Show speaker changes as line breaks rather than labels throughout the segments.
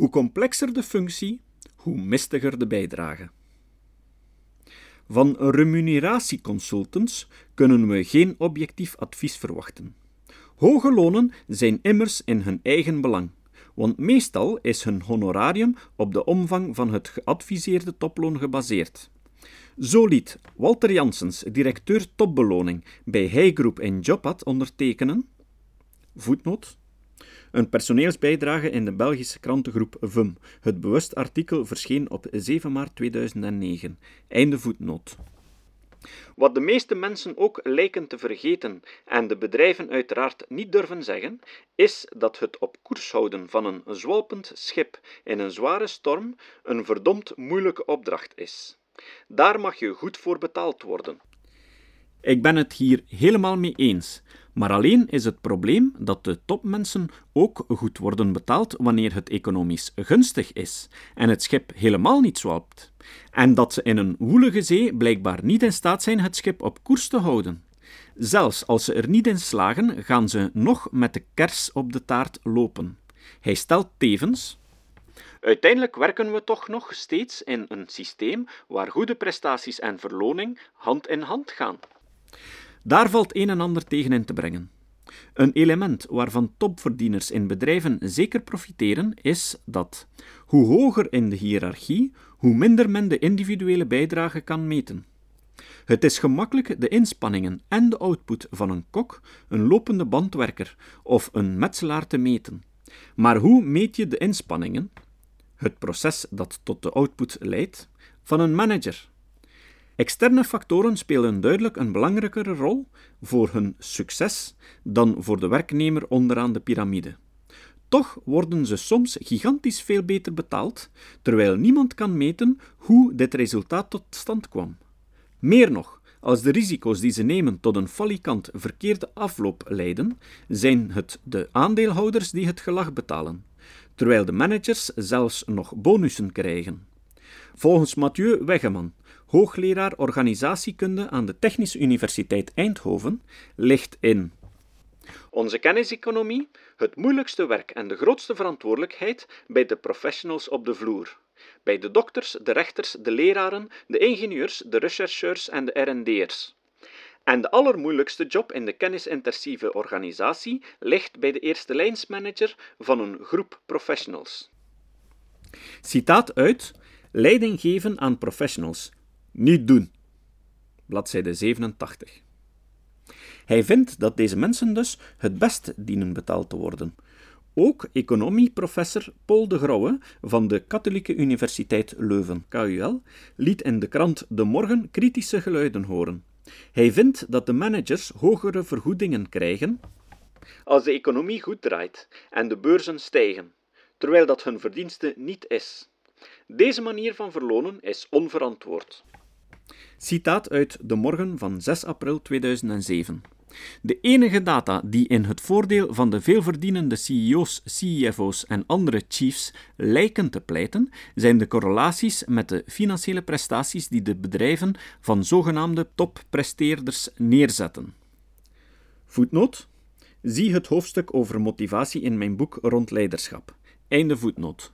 Hoe complexer de functie, hoe mistiger de bijdrage. Van remuneratieconsultants kunnen we geen objectief advies verwachten. Hoge lonen zijn immers in hun eigen belang, want meestal is hun honorarium op de omvang van het geadviseerde toploon gebaseerd. Zo liet Walter Janssens, directeur topbeloning bij Heijgroep in Jobad, ondertekenen. Voetnoot. Een personeelsbijdrage in de Belgische krantengroep VUM. Het bewust artikel verscheen op 7 maart 2009. Einde voetnoot. Wat de meeste mensen ook lijken te vergeten en de bedrijven uiteraard niet durven zeggen, is dat het op koers houden van een zwalpend schip in een zware storm een verdomd moeilijke opdracht is. Daar mag je goed voor betaald worden. Ik ben het hier helemaal mee eens. Maar alleen is het probleem dat de topmensen ook goed worden betaald wanneer het economisch gunstig is en het schip helemaal niet zwalpt. En dat ze in een woelige zee blijkbaar niet in staat zijn het schip op koers te houden. Zelfs als ze er niet in slagen, gaan ze nog met de kers op de taart lopen. Hij stelt tevens. Uiteindelijk werken we toch nog steeds in een systeem waar goede prestaties en verloning hand in hand gaan. Daar valt een en ander tegen in te brengen. Een element waarvan topverdieners in bedrijven zeker profiteren is dat hoe hoger in de hiërarchie, hoe minder men de individuele bijdrage kan meten. Het is gemakkelijk de inspanningen en de output van een kok, een lopende bandwerker of een metselaar te meten. Maar hoe meet je de inspanningen, het proces dat tot de output leidt, van een manager, Externe factoren spelen duidelijk een belangrijkere rol voor hun succes dan voor de werknemer onderaan de piramide. Toch worden ze soms gigantisch veel beter betaald, terwijl niemand kan meten hoe dit resultaat tot stand kwam. Meer nog, als de risico's die ze nemen tot een falikant verkeerde afloop leiden, zijn het de aandeelhouders die het gelag betalen, terwijl de managers zelfs nog bonussen krijgen. Volgens Mathieu Weggeman hoogleraar organisatiekunde aan de Technische Universiteit Eindhoven, ligt in onze kenniseconomie het moeilijkste werk en de grootste verantwoordelijkheid bij de professionals op de vloer. Bij de dokters, de rechters, de leraren, de ingenieurs, de rechercheurs en de R&D'ers. En de allermoeilijkste job in de kennisintensieve organisatie ligt bij de eerste lijnsmanager van een groep professionals. Citaat uit Leiding geven aan professionals, niet doen. Bladzijde 87. Hij vindt dat deze mensen dus het best dienen betaald te worden. Ook economieprofessor Paul de Grauwe van de Katholieke Universiteit Leuven, KUL, liet in de krant De Morgen kritische geluiden horen. Hij vindt dat de managers hogere vergoedingen krijgen als de economie goed draait en de beurzen stijgen, terwijl dat hun verdienste niet is. Deze manier van verlonen is onverantwoord. Citaat uit De Morgen van 6 april 2007. De enige data die in het voordeel van de veelverdienende CEO's, CFO's en andere chiefs lijken te pleiten, zijn de correlaties met de financiële prestaties die de bedrijven van zogenaamde toppresteerders neerzetten. Voetnoot. Zie het hoofdstuk over motivatie in mijn boek rond leiderschap. Einde voetnoot.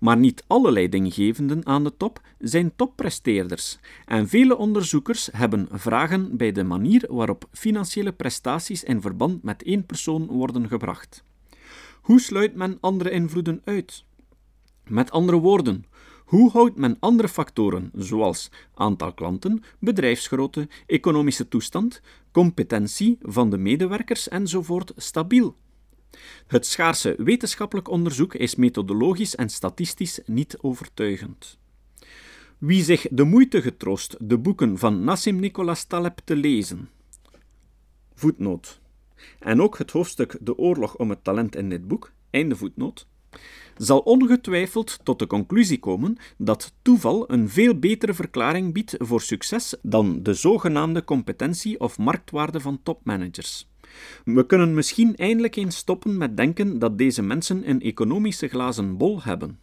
Maar niet alle leidinggevenden aan de top zijn toppresteerders, en vele onderzoekers hebben vragen bij de manier waarop financiële prestaties in verband met één persoon worden gebracht. Hoe sluit men andere invloeden uit? Met andere woorden, hoe houdt men andere factoren, zoals aantal klanten, bedrijfsgrootte, economische toestand, competentie van de medewerkers enzovoort stabiel? Het schaarse wetenschappelijk onderzoek is methodologisch en statistisch niet overtuigend. Wie zich de moeite getroost de boeken van Nassim Nicholas Taleb te lezen. Voetnoot. En ook het hoofdstuk De oorlog om het talent in dit boek, zal ongetwijfeld tot de conclusie komen dat toeval een veel betere verklaring biedt voor succes dan de zogenaamde competentie of marktwaarde van topmanagers. We kunnen misschien eindelijk eens stoppen met denken dat deze mensen een economische glazen bol hebben.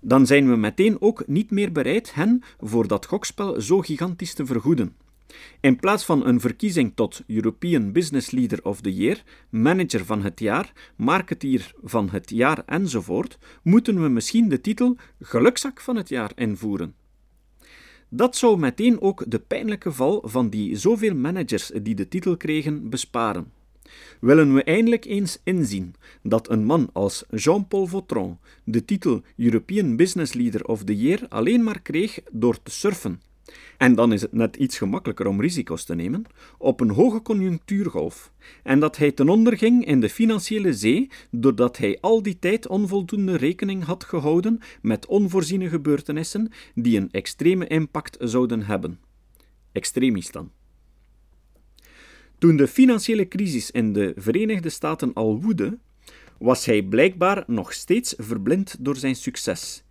Dan zijn we meteen ook niet meer bereid hen voor dat gokspel zo gigantisch te vergoeden. In plaats van een verkiezing tot European Business Leader of the Year, manager van het jaar, marketeer van het jaar enzovoort, moeten we misschien de titel gelukzak van het jaar invoeren. Dat zou meteen ook de pijnlijke val van die zoveel managers die de titel kregen besparen. Willen we eindelijk eens inzien dat een man als Jean-Paul Vautron de titel European Business Leader of the Year alleen maar kreeg door te surfen en dan is het net iets gemakkelijker om risico's te nemen, op een hoge conjunctuurgolf, en dat hij ten onder ging in de financiële zee doordat hij al die tijd onvoldoende rekening had gehouden met onvoorziene gebeurtenissen die een extreme impact zouden hebben. Extremis dan. Toen de financiële crisis in de Verenigde Staten al woedde, was hij blijkbaar nog steeds verblind door zijn succes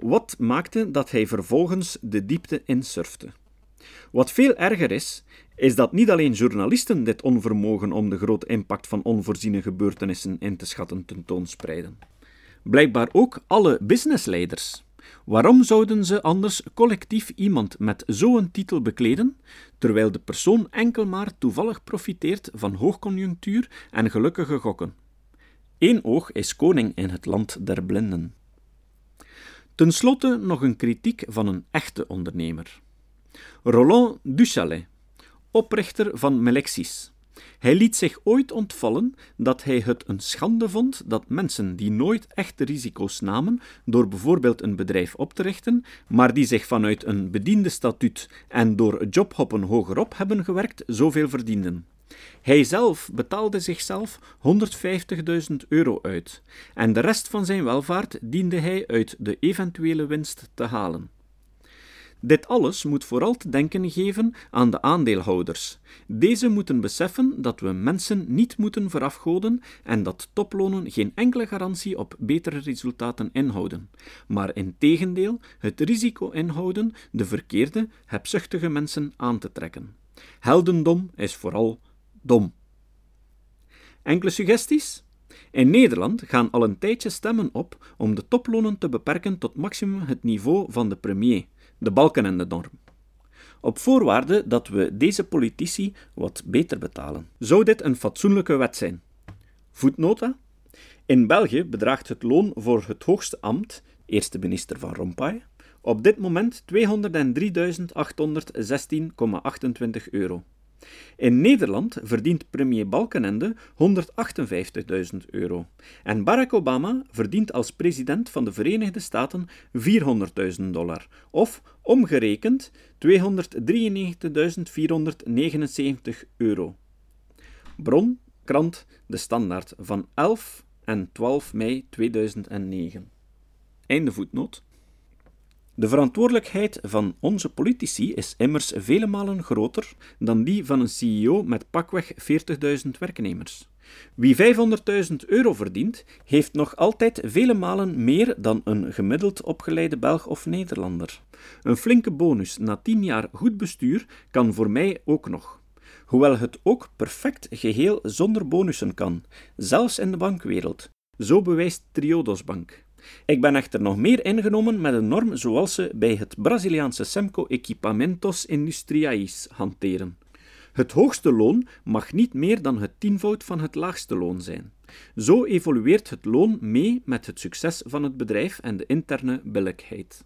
wat maakte dat hij vervolgens de diepte insurfte. Wat veel erger is, is dat niet alleen journalisten dit onvermogen om de grote impact van onvoorziene gebeurtenissen in te schatten tentoonspreiden. Blijkbaar ook alle businessleiders. Waarom zouden ze anders collectief iemand met zo'n titel bekleden, terwijl de persoon enkel maar toevallig profiteert van hoogconjunctuur en gelukkige gokken? Eén oog is koning in het land der blinden. Ten slotte nog een kritiek van een echte ondernemer. Roland Duchalet, oprichter van Melexis. Hij liet zich ooit ontvallen dat hij het een schande vond dat mensen die nooit echte risico's namen door bijvoorbeeld een bedrijf op te richten, maar die zich vanuit een bediende statuut en door jobhoppen hogerop hebben gewerkt, zoveel verdienden. Hij zelf betaalde zichzelf 150.000 euro uit en de rest van zijn welvaart diende hij uit de eventuele winst te halen. Dit alles moet vooral te denken geven aan de aandeelhouders. Deze moeten beseffen dat we mensen niet moeten verafgoden en dat toplonen geen enkele garantie op betere resultaten inhouden, maar in tegendeel het risico inhouden de verkeerde, hebzuchtige mensen aan te trekken. Heldendom is vooral dom. Enkele suggesties? In Nederland gaan al een tijdje stemmen op om de toplonen te beperken tot maximum het niveau van de premier, de balken en de norm. Op voorwaarde dat we deze politici wat beter betalen. Zou dit een fatsoenlijke wet zijn? Voetnota? In België bedraagt het loon voor het hoogste ambt, eerste minister van Rompuy, op dit moment 203.816,28 euro. In Nederland verdient premier Balkenende 158.000 euro en Barack Obama verdient als president van de Verenigde Staten 400.000 dollar, of omgerekend 293.479 euro. Bron, krant De Standaard van 11 en 12 mei 2009. Einde voetnoot. De verantwoordelijkheid van onze politici is immers vele malen groter dan die van een CEO met pakweg 40.000 werknemers. Wie 500.000 euro verdient, heeft nog altijd vele malen meer dan een gemiddeld opgeleide Belg of Nederlander. Een flinke bonus na 10 jaar goed bestuur kan voor mij ook nog. Hoewel het ook perfect geheel zonder bonussen kan, zelfs in de bankwereld. Zo bewijst Triodos Bank. Ik ben echter nog meer ingenomen met een norm zoals ze bij het Braziliaanse Semco Equipamentos Industriais hanteren. Het hoogste loon mag niet meer dan het tienvoud van het laagste loon zijn. Zo evolueert het loon mee met het succes van het bedrijf en de interne billijkheid.